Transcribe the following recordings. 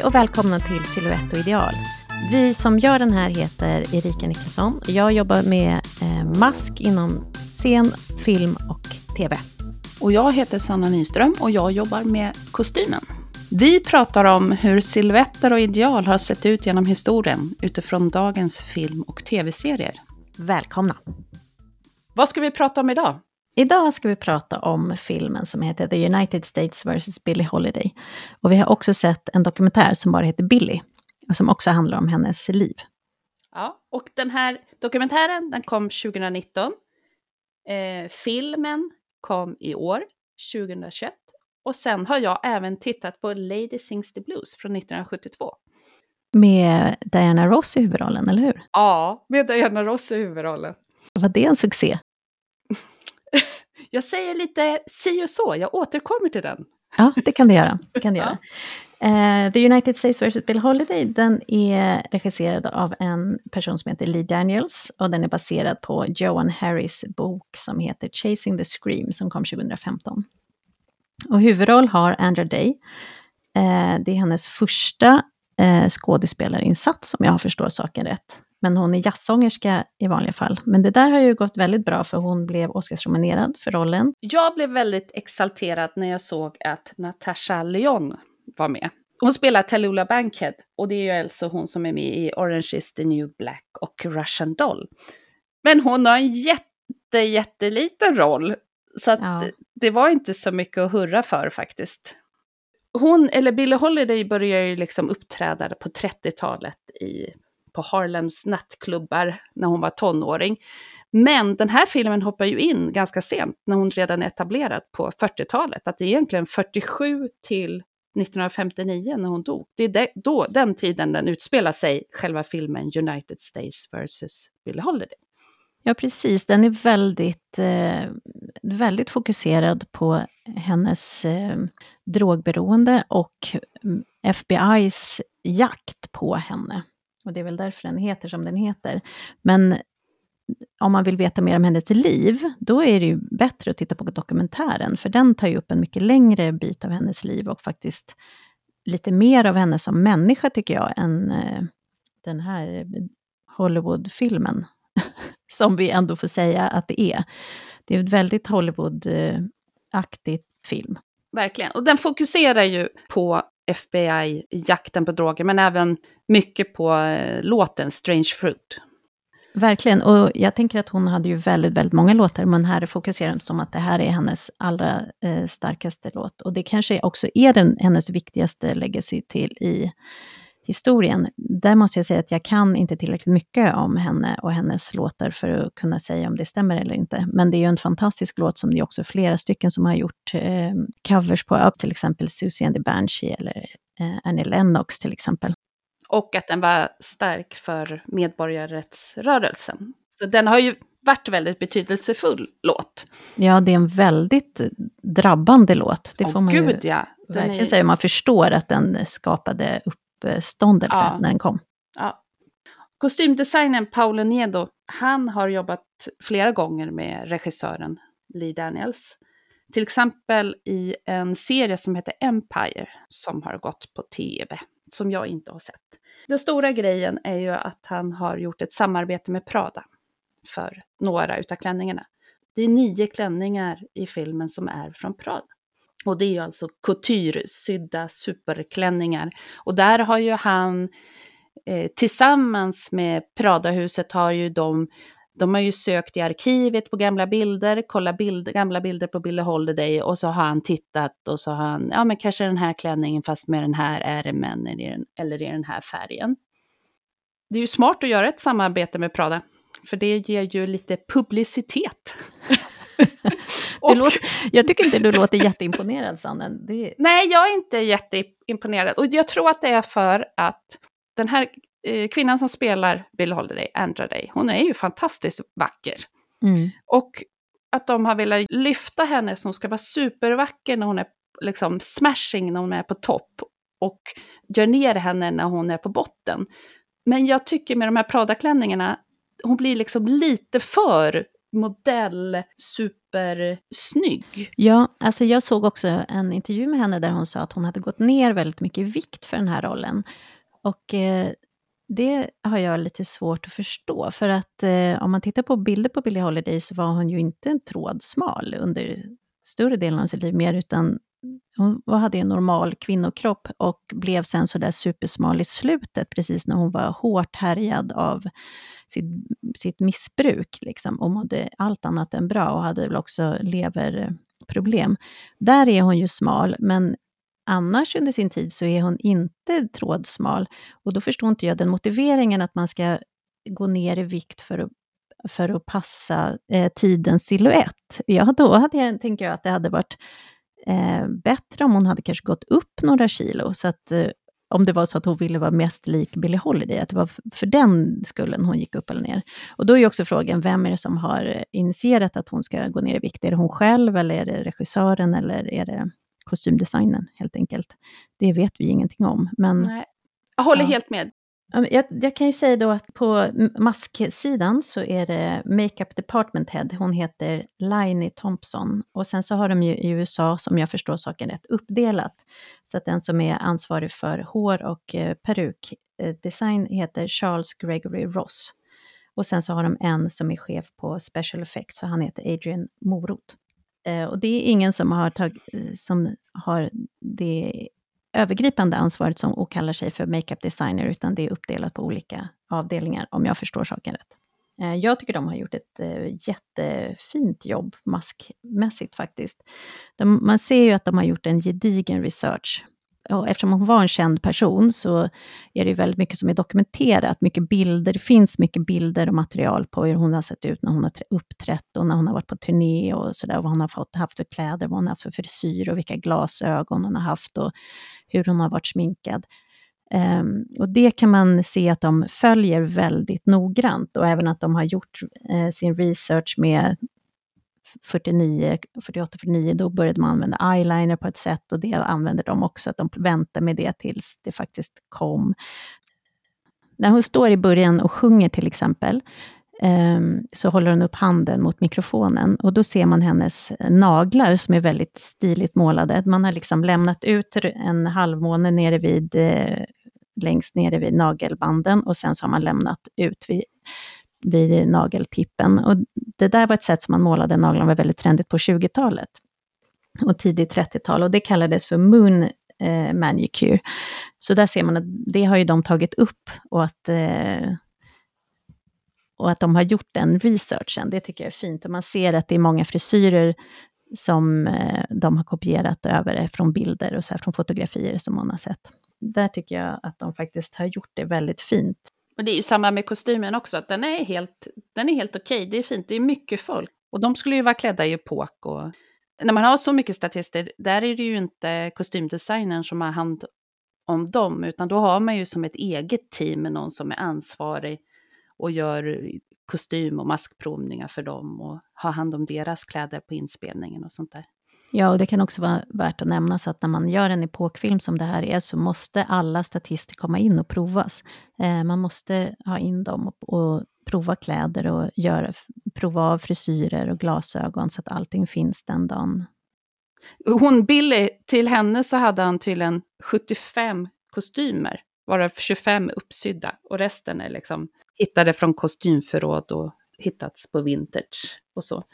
Hej och välkomna till Silhouette och ideal. Vi som gör den här heter Erika Niklasson. Jag jobbar med eh, mask inom scen, film och TV. Och jag heter Sanna Nyström och jag jobbar med kostymen. Vi pratar om hur silhuetter och ideal har sett ut genom historien utifrån dagens film och tv-serier. Välkomna! Vad ska vi prata om idag? Idag ska vi prata om filmen som heter The United States vs. Billie Holiday. Och vi har också sett en dokumentär som bara heter Billie, och som också handlar om hennes liv. Ja, och den här dokumentären den kom 2019. Eh, filmen kom i år, 2021. Och sen har jag även tittat på Lady Sings the Blues från 1972. Med Diana Ross i huvudrollen, eller hur? Ja, med Diana Ross i huvudrollen. Var det en succé? Jag säger lite si och så, jag återkommer till den. Ja, det kan du göra. Det kan du göra. Uh, The United States vs. Bill Holiday, den är regisserad av en person som heter Lee Daniels och den är baserad på Joan Harris bok som heter Chasing the Scream som kom 2015. Och huvudroll har Andra Day. Uh, det är hennes första uh, skådespelarinsats om jag förstår saken rätt. Men hon är jazzsångerska i vanliga fall. Men det där har ju gått väldigt bra för hon blev Oscarsnominerad för rollen. Jag blev väldigt exalterad när jag såg att Natasha Lyon var med. Hon spelar Tallulah Bankhead och det är ju alltså hon som är med i Orange is the new black och Russian doll. Men hon har en jätte, jätteliten roll. Så att ja. det var inte så mycket att hurra för faktiskt. Hon, eller Billie Holiday började ju liksom uppträda på 30-talet i på Harlems nattklubbar när hon var tonåring. Men den här filmen hoppar ju in ganska sent, när hon redan är etablerad på 40-talet. Att det är egentligen 47 till 1959 när hon dog. Det är då, den tiden den utspelar sig, själva filmen United States vs. Billie Holiday. Ja, precis. Den är väldigt, eh, väldigt fokuserad på hennes eh, drogberoende och mm, FBI's jakt på henne. Och det är väl därför den heter som den heter. Men om man vill veta mer om hennes liv, då är det ju bättre att titta på dokumentären, för den tar ju upp en mycket längre bit av hennes liv och faktiskt lite mer av henne som människa, tycker jag, än eh, den här Hollywoodfilmen, som vi ändå får säga att det är. Det är en väldigt Hollywood-aktig film. Verkligen, och den fokuserar ju på FBI-jakten på droger, men även mycket på eh, låten Strange Fruit. Verkligen, och jag tänker att hon hade ju väldigt, väldigt många låtar, men här fokuserar hon som att det här är hennes allra eh, starkaste låt. Och det kanske också är den, hennes viktigaste legacy till i historien. Där måste jag säga att jag kan inte tillräckligt mycket om henne och hennes låtar för att kunna säga om det stämmer eller inte. Men det är ju en fantastisk låt som det är också flera stycken som har gjort eh, covers på, till exempel Susie and the Banshee eller eh, Annie Lennox till exempel. Och att den var stark för medborgarrättsrörelsen. Så den har ju varit väldigt betydelsefull låt. Ja, det är en väldigt drabbande låt. Det oh, får man gud, ju ja. verkligen är... säga. Man förstår att den skapade upp uppståndelse ja. när den kom. Ja. Kostymdesignern Paolo Nedo, han har jobbat flera gånger med regissören Lee Daniels. Till exempel i en serie som heter Empire, som har gått på tv, som jag inte har sett. Den stora grejen är ju att han har gjort ett samarbete med Prada för några utav klänningarna. Det är nio klänningar i filmen som är från Prada. Och det är ju alltså couture-sydda superklänningar. Och där har ju han eh, tillsammans med Pradahuset har ju de de har ju sökt i arkivet på gamla bilder, kollat bild, gamla bilder på Billie Holiday och så har han tittat och så har han, ja men kanske den här klänningen fast med den här ärmen eller, eller i den här färgen. Det är ju smart att göra ett samarbete med Prada, för det ger ju lite publicitet. och, låter, jag tycker inte du låter jätteimponerad, Sanne. Det... Nej, jag är inte jätteimponerad. Och jag tror att det är för att den här eh, kvinnan som spelar Bill Holiday, Andra Day, hon är ju fantastiskt vacker. Mm. Och att de har velat lyfta henne som ska vara supervacker när hon är liksom smashing, när hon är på topp. Och gör ner henne när hon är på botten. Men jag tycker med de här Prada-klänningarna, hon blir liksom lite för modell, super supersnygg. Ja, alltså jag såg också en intervju med henne där hon sa att hon hade gått ner väldigt mycket i vikt för den här rollen. Och eh, det har jag lite svårt att förstå, för att eh, om man tittar på bilder på Billie Holiday så var hon ju inte en trådsmal under större delen av sitt liv mer, utan hon hade en normal kvinnokropp och blev sen sådär supersmal i slutet, precis när hon var hårt härjad av sitt, sitt missbruk liksom, och mådde allt annat än bra och hade väl också leverproblem. Där är hon ju smal, men annars under sin tid så är hon inte trådsmal. Och då förstår inte jag den motiveringen att man ska gå ner i vikt för att, för att passa eh, tidens siluett. Ja, då hade jag, tänker jag att det hade varit eh, bättre om hon hade kanske gått upp några kilo, så att eh, om det var så att hon ville vara mest lik Billie Holiday, att det var för den skullen hon gick upp eller ner. Och då är ju också frågan, vem är det som har initierat att hon ska gå ner i vikt? Är det hon själv, eller är det regissören, eller är det kostymdesignen helt enkelt? Det vet vi ingenting om. Men, Nej. Jag håller Ja. helt med jag, jag kan ju säga då att på masksidan så är det Makeup Department Head, hon heter Laini Thompson. Och sen så har de ju i USA, som jag förstår saken rätt, uppdelat. Så att den som är ansvarig för hår och eh, perukdesign eh, heter Charles Gregory Ross. Och sen så har de en som är chef på Special Effects, så han heter Adrian Morot. Eh, och det är ingen som har, tag, eh, som har det övergripande ansvaret som, och kallar sig för makeup designer, utan det är uppdelat på olika avdelningar, om jag förstår saken rätt. Eh, jag tycker de har gjort ett eh, jättefint jobb maskmässigt faktiskt. De, man ser ju att de har gjort en gedigen research. Och eftersom hon var en känd person så är det ju väldigt mycket som är dokumenterat, mycket bilder, det finns mycket bilder och material på hur hon har sett ut när hon har uppträtt och när hon har varit på turné och sådär, vad hon har fått, haft för kläder, vad hon har haft för frisyr och vilka glasögon hon har haft och hur hon har varit sminkad. Um, och det kan man se att de följer väldigt noggrant och även att de har gjort uh, sin research med 49, 48, 49, då började man använda eyeliner på ett sätt och det använder de också, att de väntar med det tills det faktiskt kom. När hon står i början och sjunger till exempel, ehm, så håller hon upp handen mot mikrofonen och då ser man hennes naglar som är väldigt stiligt målade. Man har liksom lämnat ut en halvmåne nere vid, eh, längst nere vid nagelbanden och sen så har man lämnat ut vid, vid nageltippen. Och det där var ett sätt som man målade naglarna, var väldigt trendigt på 20-talet och tidigt 30-tal och det kallades för moon eh, manicure. Så där ser man att det har ju de tagit upp och att, eh, och att de har gjort den researchen. Det tycker jag är fint och man ser att det är många frisyrer som eh, de har kopierat över från bilder och så här, från fotografier som man har sett. Där tycker jag att de faktiskt har gjort det väldigt fint. Och det är ju samma med kostymen också, att den är helt, den är helt okej. Det är fint, det är mycket folk. Och de skulle ju vara klädda i epok. Och... När man har så mycket statister, där är det ju inte kostymdesignern som har hand om dem, utan då har man ju som ett eget team med någon som är ansvarig och gör kostym och maskprovningar för dem och har hand om deras kläder på inspelningen och sånt där. Ja, och det kan också vara värt att nämna så att när man gör en epokfilm som det här är, så måste alla statister komma in och provas. Eh, man måste ha in dem och, och prova kläder och göra, prova av frisyrer och glasögon, så att allting finns den dagen. Hon, Billy, till henne så hade han tydligen 75 kostymer, varav 25 uppsydda. Och resten är liksom hittade från kostymförråd och hittats på vintage och så.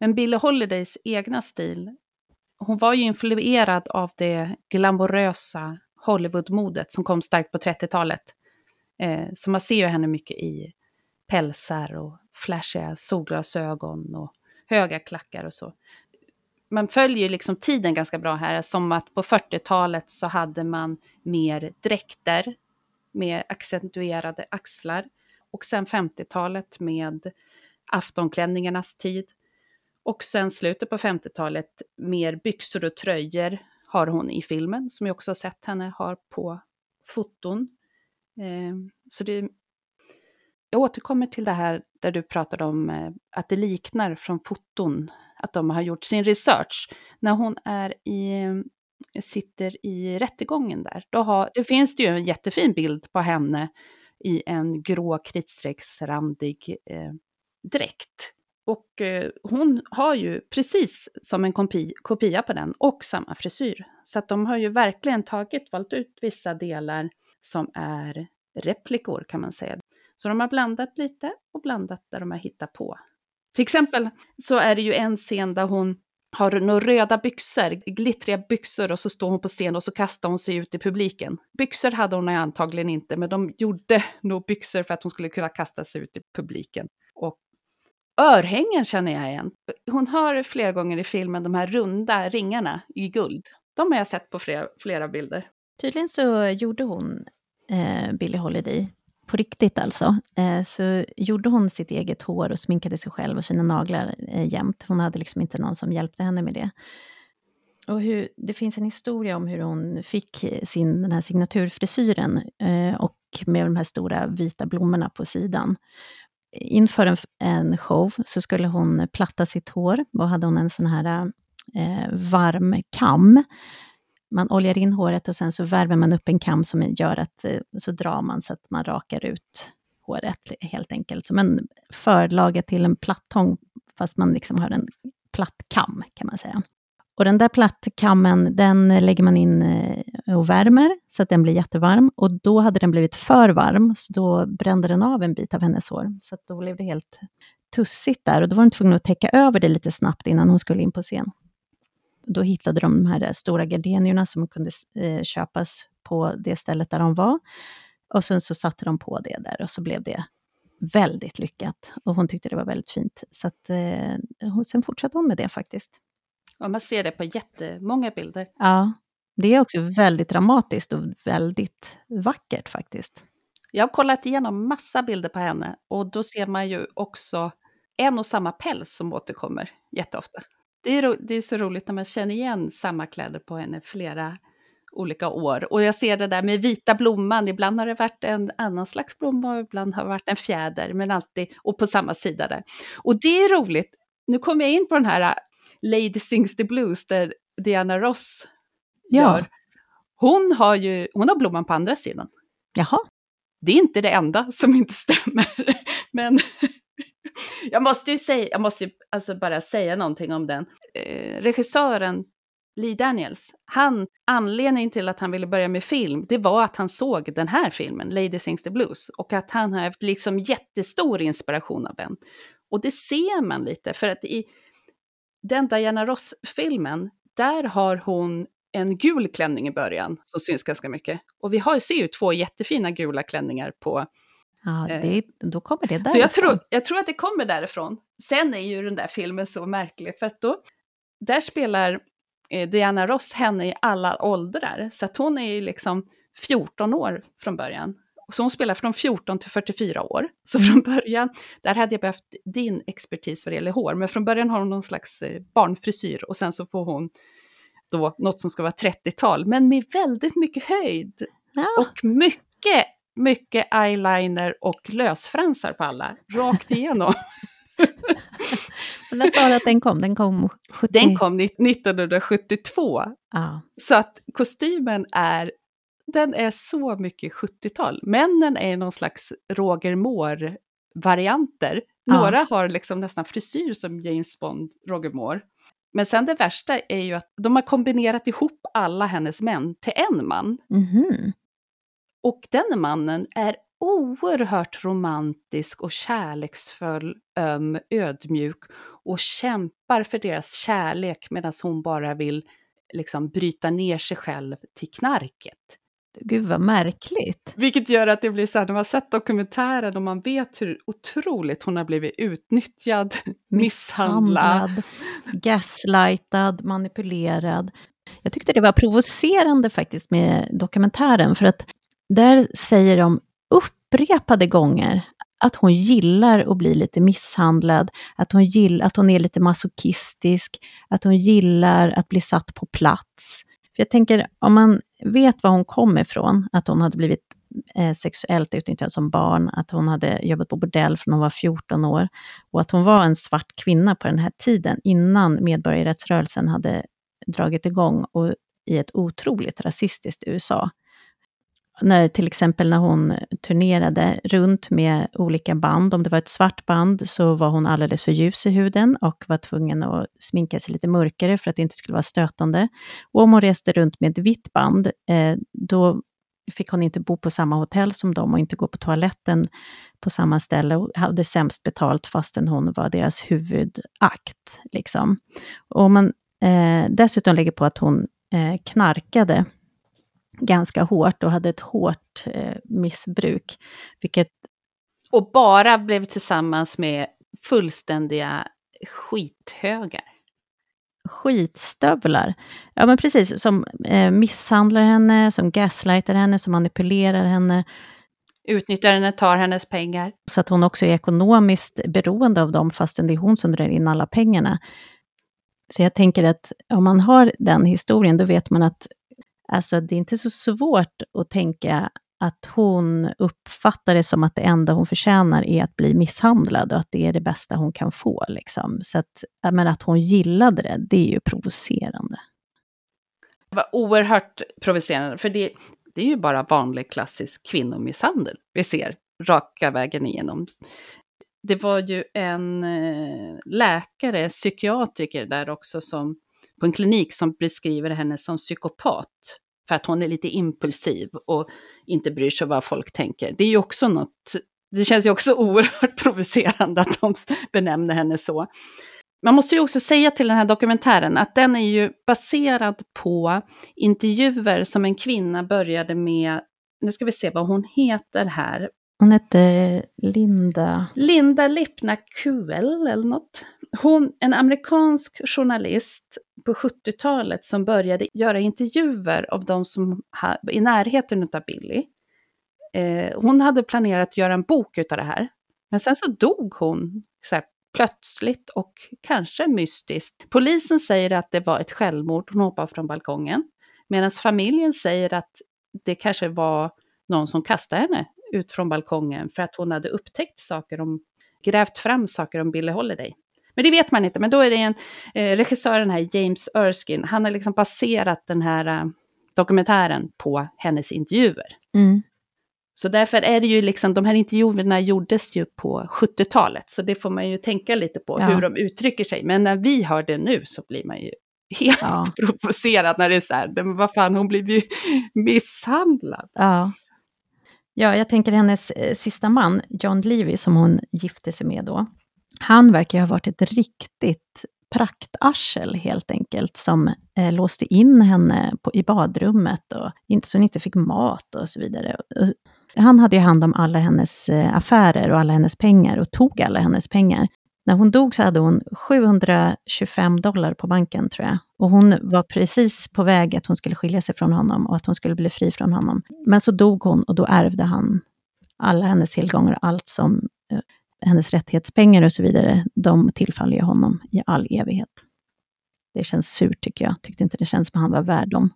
Men Billie Holidays egna stil, hon var ju influerad av det glamorösa Hollywoodmodet som kom starkt på 30-talet. Eh, så man ser ju henne mycket i pälsar och flashiga solglasögon och höga klackar och så. Man följer liksom tiden ganska bra här, som att på 40-talet så hade man mer dräkter med accentuerade axlar. Och sen 50-talet med aftonklänningarnas tid. Och sen slutet på 50-talet mer byxor och tröjor har hon i filmen, som jag också har sett henne ha på foton. Eh, så det, jag återkommer till det här där du pratade om eh, att det liknar från foton, att de har gjort sin research. När hon är i, sitter i rättegången där, då har, det finns det ju en jättefin bild på henne i en grå kritstrecksrandig eh, dräkt. Och eh, hon har ju precis som en kopi, kopia på den och samma frisyr. Så att de har ju verkligen tagit, valt ut vissa delar som är replikor kan man säga. Så de har blandat lite och blandat där de har hittat på. Till exempel så är det ju en scen där hon har några röda byxor, glittriga byxor och så står hon på scen och så kastar hon sig ut i publiken. Byxor hade hon antagligen inte, men de gjorde nog byxor för att hon skulle kunna kasta sig ut i publiken. Och örhängen känner jag igen. Hon har flera gånger i filmen de här runda ringarna i guld. De har jag sett på flera, flera bilder. Tydligen så gjorde hon eh, Billie Holiday på riktigt alltså, eh, så gjorde hon sitt eget hår och sminkade sig själv och sina naglar eh, jämt. Hon hade liksom inte någon som hjälpte henne med det. Och hur, det finns en historia om hur hon fick sin, den här signaturfrisyren eh, och med de här stora vita blommorna på sidan. Inför en, en show så skulle hon platta sitt hår och hade hon en sån här eh, varm kam man oljar in håret och sen så värmer man upp en kam som gör att, eh, så drar man så att man rakar ut håret helt enkelt. Som en förlaga till en plattång, fast man liksom har en platt kam kan man säga. Och den där plattkammen, den lägger man in eh, och värmer så att den blir jättevarm. Och då hade den blivit för varm, så då brände den av en bit av hennes hår. Så då blev det helt tussigt där och då var hon tvungen att täcka över det lite snabbt innan hon skulle in på scen. Då hittade de de här stora gardenierna som kunde eh, köpas på det stället där de var. Och sen så satte de på det där och så blev det väldigt lyckat. Och hon tyckte det var väldigt fint. Så att, eh, sen fortsatte hon med det faktiskt. Ja, man ser det på jättemånga bilder. Ja, det är också väldigt dramatiskt och väldigt vackert faktiskt. Jag har kollat igenom massa bilder på henne och då ser man ju också en och samma päls som återkommer jätteofta. Det är, det är så roligt när man känner igen samma kläder på henne flera olika år. Och jag ser det där med vita blomman, ibland har det varit en annan slags blomma och ibland har det varit en fjäder, men alltid, och på samma sida där. Och det är roligt, nu kommer jag in på den här Lady Sings the Blues där Diana Ross ja. gör. Hon har ju, hon har blomman på andra sidan. Jaha. Det är inte det enda som inte stämmer, men jag måste ju säga, jag måste alltså bara säga någonting om den. Eh, regissören Lee Daniels, han, anledningen till att han ville börja med film, det var att han såg den här filmen, Lady Sings the Blues, och att han har haft liksom jättestor inspiration av den. Och det ser man lite, för att i den Diana Ross-filmen, där har hon en gul klänning i början som syns ganska mycket. Och vi har, ser ju två jättefina gula klänningar på Ja, eh, det, då kommer det därifrån. Så jag tror, jag tror att det kommer därifrån. Sen är ju den där filmen så märklig, för att då, där spelar eh, Diana Ross henne i alla åldrar, så att hon är ju liksom 14 år från början. Så hon spelar från 14 till 44 år. Så från mm. början, där hade jag behövt din expertis vad det gäller hår, men från början har hon någon slags eh, barnfrisyr och sen så får hon då något som ska vara 30-tal, men med väldigt mycket höjd. Ja. Och mycket mycket eyeliner och lösfransar på alla, rakt igenom. När sa du att den kom? Den kom, 70... den kom 1972. Ah. Så att kostymen är, den är så mycket 70-tal. Männen är någon slags Roger Moore-varianter. Några ah. har liksom nästan frisyr som James Bond, Roger Moore. Men sen det värsta är ju att de har kombinerat ihop alla hennes män till en man. Mm. Och den mannen är oerhört romantisk och kärleksfull, öm, ödmjuk och kämpar för deras kärlek medan hon bara vill liksom bryta ner sig själv till knarket. Gud vad märkligt. Vilket gör att det blir så här, när man sett dokumentären och man vet hur otroligt hon har blivit utnyttjad, misshandlad. misshandlad gaslightad, manipulerad. Jag tyckte det var provocerande faktiskt med dokumentären, för att där säger de upprepade gånger att hon gillar att bli lite misshandlad, att hon, gill, att hon är lite masochistisk, att hon gillar att bli satt på plats. För jag tänker, om man vet var hon kom ifrån, att hon hade blivit eh, sexuellt utnyttjad som barn, att hon hade jobbat på bordell från hon var 14 år, och att hon var en svart kvinna på den här tiden, innan medborgarrättsrörelsen hade dragit igång och i ett otroligt rasistiskt USA när, till exempel när hon turnerade runt med olika band. Om det var ett svart band så var hon alldeles för ljus i huden och var tvungen att sminka sig lite mörkare för att det inte skulle vara stötande. Och om hon reste runt med ett vitt band, eh, då fick hon inte bo på samma hotell som dem och inte gå på toaletten på samma ställe och hade sämst betalt fastän hon var deras huvudakt. Liksom. Och om man eh, dessutom lägger på att hon eh, knarkade ganska hårt och hade ett hårt eh, missbruk. Vilket... Och bara blev tillsammans med fullständiga skithögar. Skitstövlar. Ja men precis, som eh, misshandlar henne, som gaslightar henne, som manipulerar henne. Utnyttjar henne, tar hennes pengar. Så att hon också är ekonomiskt beroende av dem, fastän det är hon som drar in alla pengarna. Så jag tänker att om man har den historien, då vet man att Alltså det är inte så svårt att tänka att hon uppfattar det som att det enda hon förtjänar är att bli misshandlad och att det är det bästa hon kan få. Liksom. Så att, men att hon gillade det, det är ju provocerande. Det var oerhört provocerande, för det, det är ju bara vanlig klassisk kvinnomisshandel vi ser raka vägen igenom. Det var ju en eh, läkare, psykiatriker där också, som på en klinik som beskriver henne som psykopat. För att hon är lite impulsiv och inte bryr sig vad folk tänker. Det är ju också något, det känns ju också oerhört provocerande att de benämner henne så. Man måste ju också säga till den här dokumentären att den är ju baserad på intervjuer som en kvinna började med, nu ska vi se vad hon heter här. Hon hette Linda... Linda Lipna Kuel eller något. Hon, en amerikansk journalist på 70-talet som började göra intervjuer av de som ha, i närheten av Billy. Eh, hon hade planerat att göra en bok utav det här. Men sen så dog hon så här, plötsligt och kanske mystiskt. Polisen säger att det var ett självmord, hon hoppade från balkongen. Medan familjen säger att det kanske var någon som kastade henne ut från balkongen för att hon hade upptäckt saker om, grävt fram saker om Billie Holiday. Men det vet man inte, men då är det en eh, regissören här, James Erskine, han har liksom baserat den här eh, dokumentären på hennes intervjuer. Mm. Så därför är det ju liksom, de här intervjuerna gjordes ju på 70-talet, så det får man ju tänka lite på ja. hur de uttrycker sig. Men när vi hör det nu så blir man ju helt ja. provocerad när det är så här, men vad fan, hon blir ju misshandlad. Ja. Ja, jag tänker hennes eh, sista man, John Levy, som hon gifte sig med då. Han verkar ha varit ett riktigt praktarsel helt enkelt, som eh, låste in henne på, i badrummet och inte, så hon inte fick mat och så vidare. Han hade ju hand om alla hennes eh, affärer och alla hennes pengar och tog alla hennes pengar. När hon dog så hade hon 725 dollar på banken tror jag. Och hon var precis på väg att hon skulle skilja sig från honom och att hon skulle bli fri från honom. Men så dog hon och då ärvde han alla hennes tillgångar, allt som eh, hennes rättighetspengar och så vidare, de tillfaller ju honom i all evighet. Det känns surt tycker jag. Tyckte inte det känns som han var värd dem.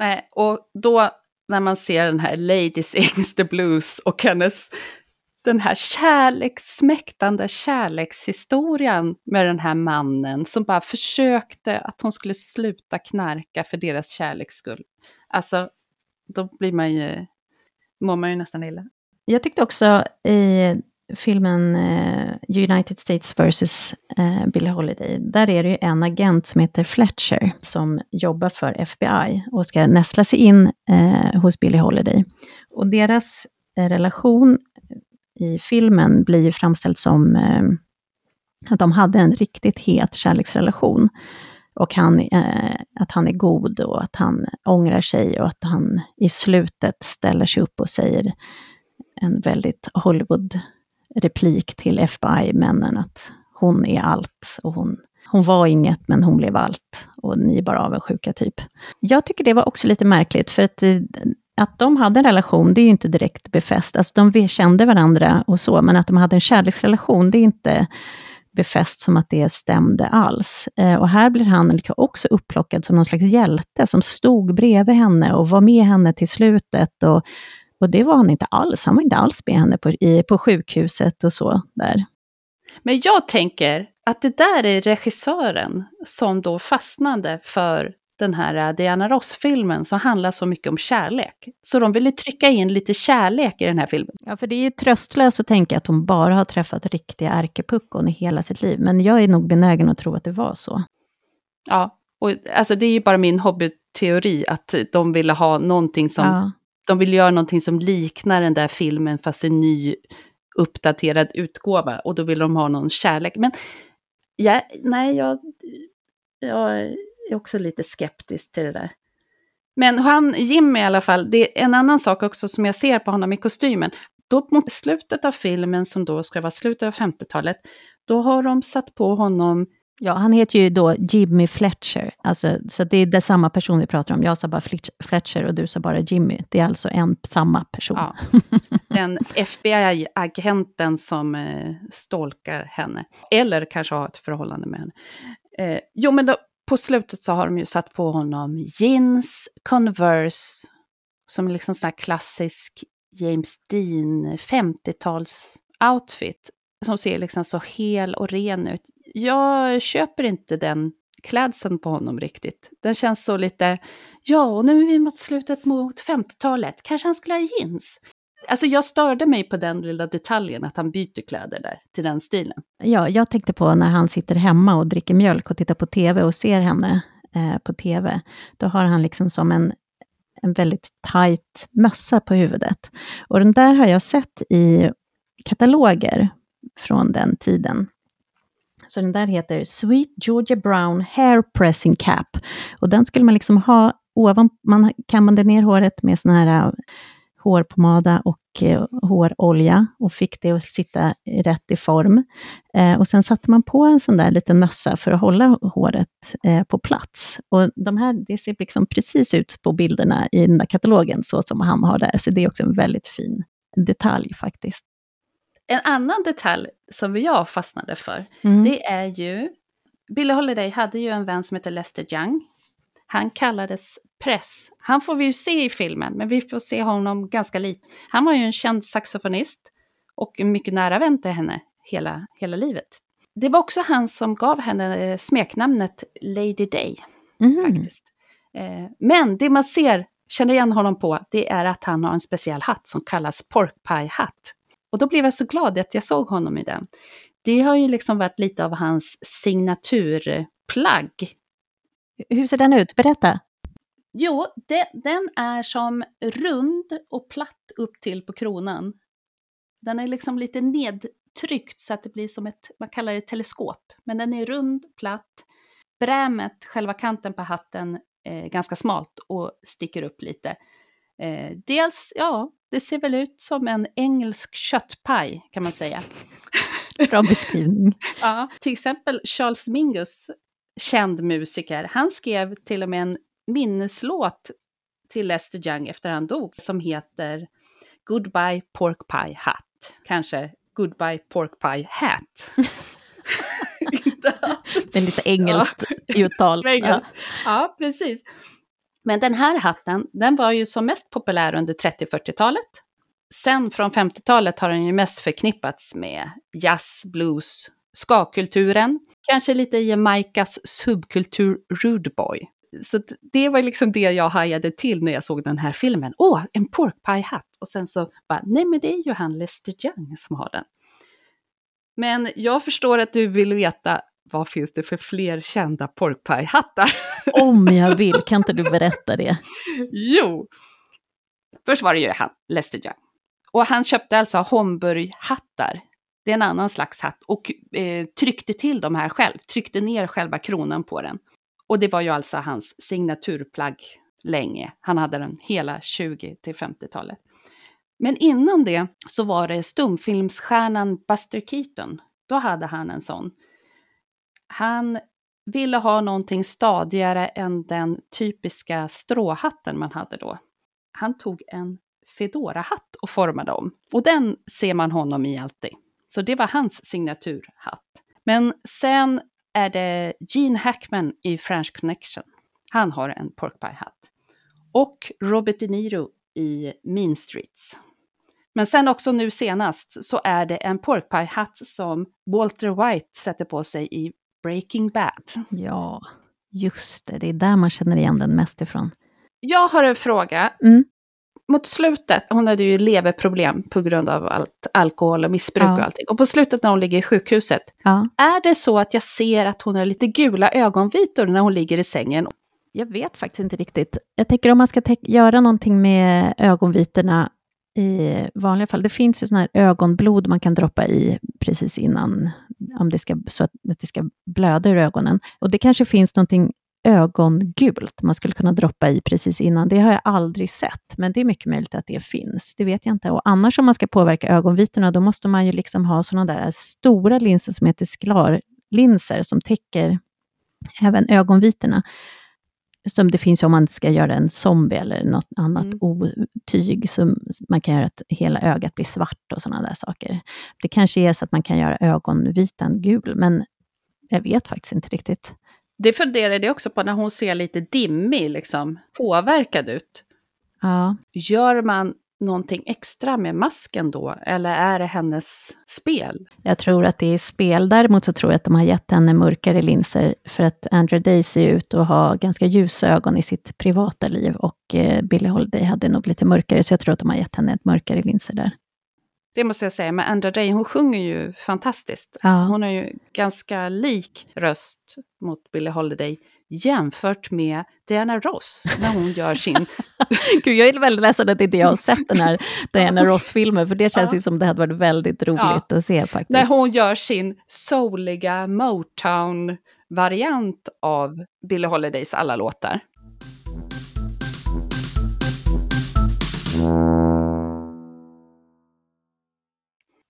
Nej, och då när man ser den här Lady Sings the Blues och hennes den här kärlekssmäktande kärlekshistorien med den här mannen som bara försökte att hon skulle sluta knarka för deras kärleks skull. Alltså, då blir man ju, mår man ju nästan illa. Jag tyckte också i filmen eh, United States vs. Eh, Billie Holiday, där är det ju en agent som heter Fletcher som jobbar för FBI och ska näsla sig in eh, hos Billie Holiday. Och deras eh, relation i filmen blir ju framställd som eh, att de hade en riktigt het kärleksrelation. Och han, eh, att han är god och att han ångrar sig och att han i slutet ställer sig upp och säger en väldigt Hollywood, replik till FBI-männen att hon är allt och hon, hon var inget men hon blev allt och ni är bara avundsjuka typ. Jag tycker det var också lite märkligt för att eh, att de hade en relation, det är ju inte direkt befäst. Alltså de kände varandra och så, men att de hade en kärleksrelation, det är inte befäst som att det stämde alls. Eh, och här blir han också upplockad som någon slags hjälte, som stod bredvid henne och var med henne till slutet. Och, och det var han inte alls, han var inte alls med henne på, i, på sjukhuset och så där. Men jag tänker att det där är regissören som då fastnade för den här äh, Diana Ross-filmen som handlar så mycket om kärlek. Så de ville trycka in lite kärlek i den här filmen. Ja, för det är ju tröstlöst att tänka att hon bara har träffat riktiga ärkepuckon i hela sitt liv. Men jag är nog benägen att tro att det var så. Ja, och alltså det är ju bara min hobbyteori att de ville ha någonting som... Ja. De vill göra någonting som liknar den där filmen fast en ny uppdaterad utgåva. Och då vill de ha någon kärlek. Men ja, nej, jag, jag är också lite skeptisk till det där. Men han, Jimmy i alla fall, det är en annan sak också som jag ser på honom i kostymen. Då mot slutet av filmen, som då ska vara slutet av 50-talet, då har de satt på honom Ja, han heter ju då Jimmy Fletcher, alltså, så det är det samma person vi pratar om. Jag sa bara Fletcher och du sa bara Jimmy. Det är alltså en samma person. Ja, den FBI-agenten som eh, stalkar henne, eller kanske har ett förhållande med henne. Eh, jo, men då, på slutet så har de ju satt på honom jeans, Converse, som liksom sån här klassisk James Dean 50-tals outfit som ser liksom så hel och ren ut jag köper inte den klädseln på honom riktigt. Den känns så lite, ja, och nu är vi mot slutet mot 50-talet, kanske han skulle ha jeans? Alltså jag störde mig på den lilla detaljen att han byter kläder där, till den stilen. Ja, jag tänkte på när han sitter hemma och dricker mjölk och tittar på TV och ser henne eh, på TV. Då har han liksom som en, en väldigt tajt mössa på huvudet. Och den där har jag sett i kataloger från den tiden. Så den där heter Sweet Georgia Brown Hair Pressing Cap. Och den skulle man liksom ha ovan, man kammade ner håret med sån här äh, hårpomada och eh, hårolja och fick det att sitta rätt i form. Eh, och sen satte man på en sån där liten mössa för att hålla håret eh, på plats. Och de här, det ser liksom precis ut på bilderna i den där katalogen, så som han har där. Så det är också en väldigt fin detalj faktiskt. En annan detalj som jag fastnade för, mm. det är ju... Billie Holiday hade ju en vän som heter Lester Young. Han kallades Press. Han får vi ju se i filmen, men vi får se honom ganska lite. Han var ju en känd saxofonist och en mycket nära vän till henne hela, hela livet. Det var också han som gav henne eh, smeknamnet Lady Day. Mm. faktiskt. Eh, men det man ser, känner igen honom på, det är att han har en speciell hatt som kallas pork pie hatt. Och då blev jag så glad att jag såg honom i den. Det har ju liksom varit lite av hans signaturplagg. Hur ser den ut? Berätta. Jo, det, den är som rund och platt upp till på kronan. Den är liksom lite nedtryckt så att det blir som ett, man kallar det teleskop. Men den är rund, platt. Brämet, själva kanten på hatten, är ganska smalt och sticker upp lite. Eh, dels, ja, det ser väl ut som en engelsk köttpaj kan man säga. Bra beskrivning. ja, till exempel Charles Mingus, känd musiker, han skrev till och med en minneslåt till Lester Young efter han dog som heter Goodbye Pork Pie Hat. Kanske Goodbye Pork Pie Hat. det är lite engelskt ja. uttal. Ja. ja, precis. Men den här hatten, den var ju som mest populär under 30-40-talet. Sen från 50-talet har den ju mest förknippats med jazz, blues, ska-kulturen, kanske lite Jamaicas subkultur rude boy. Så det var liksom det jag hajade till när jag såg den här filmen. Åh, en pork pie hatt! Och sen så bara, nej men det är ju han Lester Young som har den. Men jag förstår att du vill veta vad finns det för fler kända porkpie-hattar? Om jag vill, kan inte du berätta det? jo! Först var det ju han, Lester Young. Och han köpte alltså Homburg-hattar. Det är en annan slags hatt. Och eh, tryckte till de här själv, tryckte ner själva kronan på den. Och det var ju alltså hans signaturplagg länge. Han hade den hela 20 till 50-talet. Men innan det så var det stumfilmsstjärnan Buster Keaton. Då hade han en sån. Han ville ha någonting stadigare än den typiska stråhatten man hade då. Han tog en Fedora-hatt och formade om. Och den ser man honom i alltid. Så det var hans signaturhatt. Men sen är det Gene Hackman i French Connection. Han har en porkpie-hatt. Och Robert De Niro i Mean Streets. Men sen också nu senast så är det en porkpie-hatt som Walter White sätter på sig i Breaking Bad. Ja. Just det, det är där man känner igen den mest ifrån. Jag har en fråga. Mm. Mot slutet, hon hade ju leverproblem på grund av allt alkohol och missbruk Ja. och allting. Och på slutet när hon ligger i sjukhuset, Ja. är det så att jag ser att hon har lite gula ögonvitor när hon ligger i sängen? Jag vet faktiskt inte riktigt. Jag tänker om man ska göra någonting med ögonvitorna i vanliga fall. Det finns ju sån här ögonblod man kan droppa i precis innan, om det ska, så att det ska blöda ur ögonen. Och det kanske finns någonting ögongult man skulle kunna droppa i precis innan. Det har jag aldrig sett, men det är mycket möjligt att det finns. Det vet jag inte. Och annars om man ska påverka ögonvitorna, då måste man ju liksom ha såna där stora linser som heter sklarlinser som täcker även ögonvitorna som det finns om man ska göra en zombie eller något annat Mm. otyg, som man kan göra att hela ögat blir svart och sådana där saker. Det kanske är så att man kan göra ögonvitan gul, men jag vet faktiskt inte riktigt. Det funderade jag också på när hon ser lite dimmig, liksom, påverkad ut. Ja, Gör man någonting extra med masken då? Eller är det hennes spel? jag tror att det är spel. Däremot så tror jag att de har gett henne mörkare linser, för att Andrew Day ser ut att ha ganska ljusa ögon i sitt privata liv, och eh, Billie Holiday hade nog lite mörkare, så jag tror att de har gett henne ett mörkare linser där. Det måste jag säga, men Andra Day, hon sjunger ju fantastiskt. Ja. Hon har ju ganska lik röst mot Billie Holiday jämfört med Diana Ross när hon gör sin... Gud, jag är väldigt ledsen att inte jag har sett den här Diana Ross-filmen, för det känns Ja. ju som det hade varit väldigt roligt att se faktiskt. när hon gör sin souliga Motown-variant av Billie Holidays alla låtar.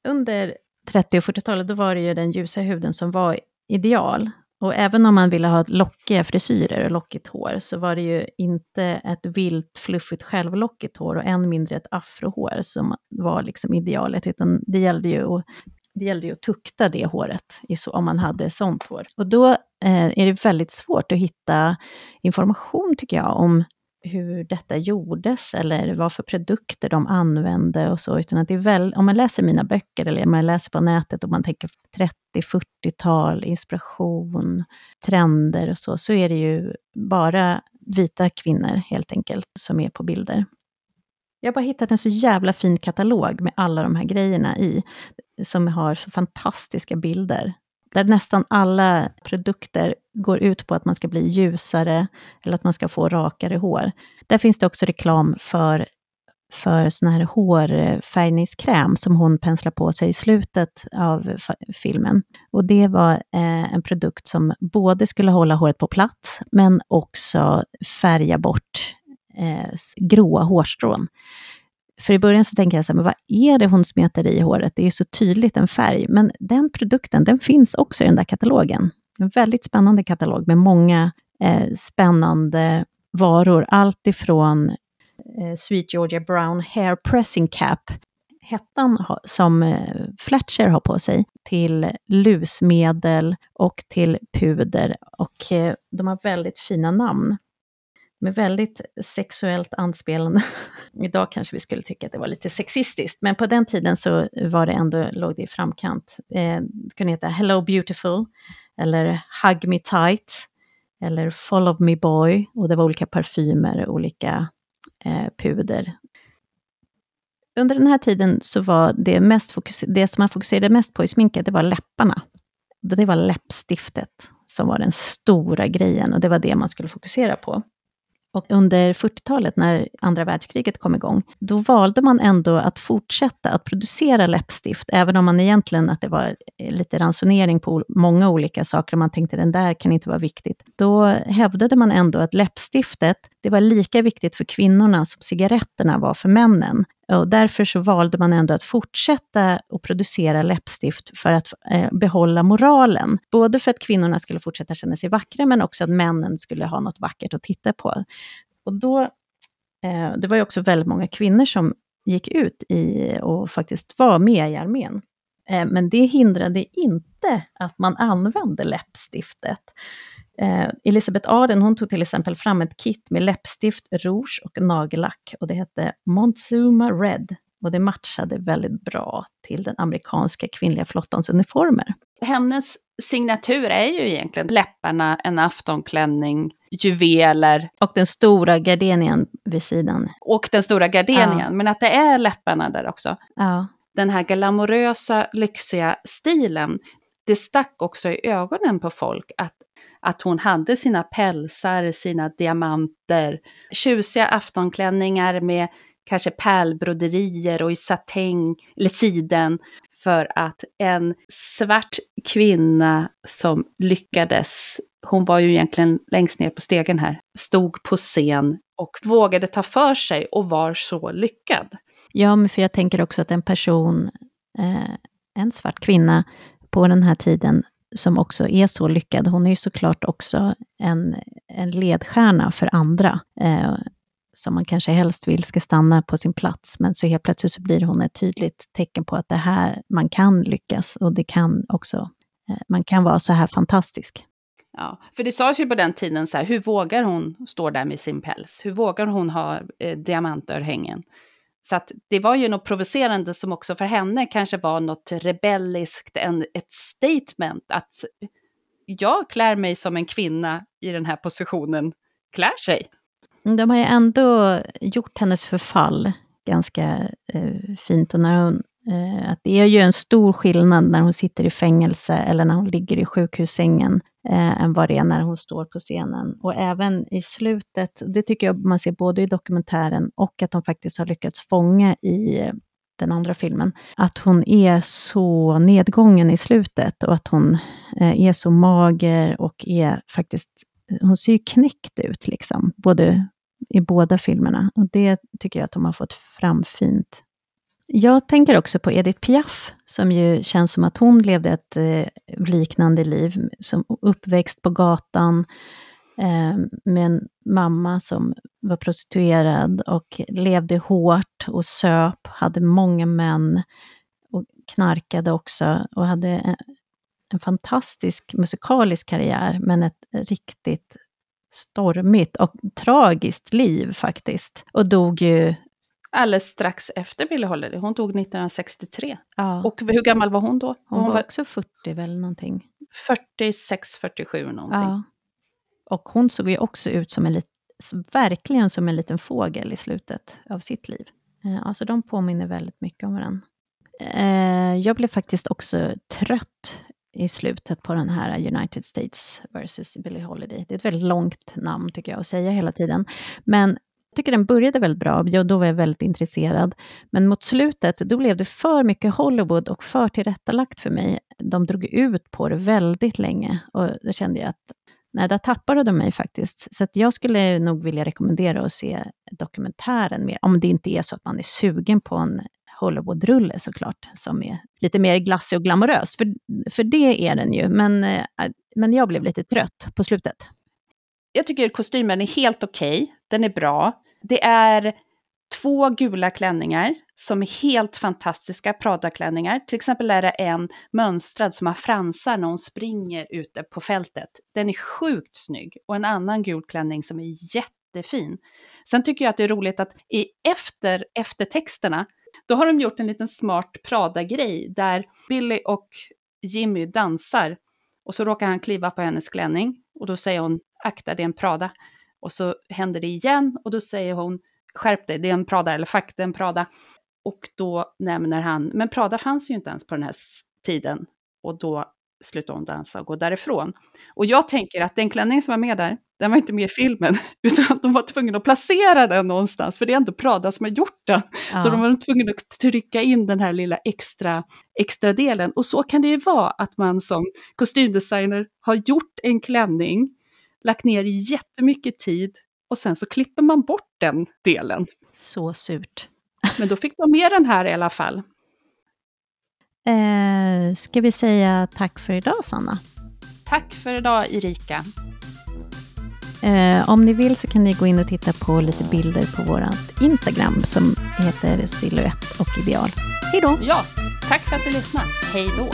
Under 30 och 40-talet, då var det ju den ljusa huden som var ideal. Och även om man ville ha lockiga frisyrer och lockigt hår, så var det ju inte ett vilt, fluffigt, självlockigt hår och än mindre ett afrohår som var liksom idealet, utan det gällde ju att det gällde ju att tukta det håret om man hade sånt hår. Och då eh, är det väldigt svårt att hitta information, tycker jag, om hur detta gjordes eller vad för produkter de använde och så, utan att det är väl, om man läser mina böcker eller om man läser på nätet och man tänker 30-40-tal, inspiration, trender och så, så är det ju bara vita kvinnor helt enkelt som är på bilder. Jag har bara hittat en så jävla fin katalog med alla de här grejerna i, som har så fantastiska bilder. Där nästan alla produkter går ut på att man ska bli ljusare eller att man ska få rakare hår. Där finns det också reklam för, för sån här hårfärgningskräm som hon penslar på sig i slutet av filmen. Och det var eh, en produkt som både skulle hålla håret på plats, men också färga bort eh, gråa hårstrån. För i början så tänker jag så här, men vad är det hon smetar i håret? Det är ju så tydligt en färg. Men den produkten, den finns också i den där katalogen. En väldigt spännande katalog med många eh, spännande varor. Allt ifrån eh, Sweet Georgia Brown Hair Pressing Cap, hettan som eh, Fletcher har på sig, till lusmedel och till puder. Och eh, de har väldigt fina namn med väldigt sexuellt anspelande. Idag kanske vi skulle tycka att det var lite sexistiskt, men på den tiden så var det ändå, låg det i framkant. Eh, det kunde heta Hello Beautiful, eller Hug Me Tight, eller Follow Me Boy, och det var olika parfymer, olika eh, puder. Under den här tiden så var det, mest fokus, det som man fokuserade mest på i sminket, det var läpparna. Det var läppstiftet som var den stora grejen och det var det man skulle fokusera på. Och under 40-talet, när andra världskriget kom igång, då valde man ändå att fortsätta att producera läppstift, även om man egentligen att det var eh, lite ransonering på många olika saker, och man tänkte den där kan inte vara viktigt. Då hävdade man ändå att läppstiftet, det var lika viktigt för kvinnorna som cigaretterna var för männen. Och därför så valde man ändå att fortsätta att producera läppstift för att eh, behålla moralen. Både för att kvinnorna skulle fortsätta känna sig vackra, men också att männen skulle ha något vackert att titta på. Och då, eh, det var ju också väldigt många kvinnor som gick ut i och faktiskt var med i armén. Eh, men det hindrade inte att man använde läppstiftet. Eh, Elisabeth Arden hon tog till exempel fram ett kit med läppstift, rouge och nagellack och det hette Montezuma Red och det matchade väldigt bra till den amerikanska kvinnliga flottans uniformer. hennes signatur är ju egentligen läpparna, en aftonklänning, juveler. Och den stora gardenian vid sidan. Och den stora gardenian, ja. men att det är läpparna där också. Ja. Den här glamorösa, lyxiga stilen, det stack också i ögonen på folk att, att hon hade sina pälsar, sina diamanter, tjusiga aftonklänningar med kanske pärlbroderier och i satäng, eller siden, för att en svart kvinna som lyckades, hon var ju egentligen längst ner på stegen här, stod på scen och vågade ta för sig och var så lyckad. Ja, men för jag tänker också att en person, eh, en svart kvinna på den här tiden, som också är så lyckad, hon är ju såklart också en, en ledstjärna för andra. Eh, som man kanske helst vill ska stanna på sin plats, men så helt plötsligt så blir hon ett tydligt tecken på att det här, man kan lyckas och det kan också, eh, man kan vara så här fantastisk. Ja, för det sades ju på den tiden så här, hur vågar hon stå där med sin päls? Hur vågar hon ha eh, diamantörhängen? Så att det var ju något provocerande som också för henne kanske var något rebelliskt, en, ett statement att jag klär mig som en kvinna i den här positionen klär sig. Mm, de har ju ändå gjort hennes förfall ganska eh, fint. Och när hon, Eh, att det är ju en stor skillnad när hon sitter i fängelse eller när hon ligger i sjukhussängen eh, än vad det är när hon står på scenen. Och även i slutet, det tycker jag man ser både i dokumentären och att de faktiskt har lyckats fånga i den andra filmen, att hon är så nedgången i slutet och att hon eh, är så mager och är faktiskt hon ser ju knäckt ut, liksom, både i båda filmerna. Och det tycker jag att de har fått fram fint. Jag tänker också på Edith Piaf, som ju känns som att hon levde ett eh, liknande liv, som uppväxt på gatan, eh, med en mamma som var prostituerad och levde hårt och söp, hade många män och knarkade också och hade en, en fantastisk musikalisk karriär, men ett riktigt stormigt och tragiskt liv faktiskt. Och dog ju... Alldeles strax efter Billie Holiday. Hon dog 1963. Ja. Och hur gammal var hon då? Hon, hon var, var också 40 väl någonting. 46, 47 någonting. Ja. Och hon såg ju också ut som en, verkligen som en liten fågel i slutet av sitt liv. Alltså de påminner väldigt mycket om varandra. Eh, jag blev faktiskt också trött i slutet på den här United States versus Billie Holiday. Det är ett väldigt långt namn tycker jag att säga hela tiden. Men tycker den började väldigt bra, jag, då var jag väldigt intresserad. Men mot slutet, då blev det för mycket Hollywood och för tillrättalagt för mig. De drog ut på det väldigt länge och då kände jag att nej, där tappade de mig faktiskt. Så att jag skulle nog vilja rekommendera att se dokumentären mer, om det inte är så att man är sugen på en Hollywood-rulle såklart, som är lite mer glassig och glamorös. För, för det är den ju, men, eh, men jag blev lite trött på slutet. Jag tycker kostymen är helt okej, okay. den är bra. Det är två gula klänningar som är helt fantastiska Prada-klänningar. Till exempel är det en mönstrad som har fransar när hon springer ute på fältet. Den är sjukt snygg. Och en annan gul klänning som är jättefin. Sen tycker jag att det är roligt att i efter eftertexterna då har de gjort en liten smart Prada-grej där Billy och Jimmy dansar och så råkar han kliva på hennes klänning och då säger hon akta det är en Prada. Och så händer det igen och då säger hon skärp dig, det är en Prada eller fuck det är en Prada. Och då nämner han, men Prada fanns ju inte ens på den här tiden. Och då slutar hon dansa och går därifrån. Och jag tänker att den klänning som var med där, den var inte med i filmen, utan de var tvungna att placera den någonstans, för det är inte Prada som har gjort den. Ja. Så de var tvungna att trycka in den här lilla extra, extra delen. Och så kan det ju vara, att man som kostymdesigner har gjort en klänning, lagt ner jättemycket tid och sen så klipper man bort den delen. Så surt. Men då fick de med den här i alla fall. Eh, ska vi säga tack för idag, Sanna? Tack för idag, Erika. Eh, om ni vill så kan ni gå in och titta på lite bilder på vårt Instagram som heter Silhouette och ideal. Hej då! Ja, tack för att du lyssnade. Hej då!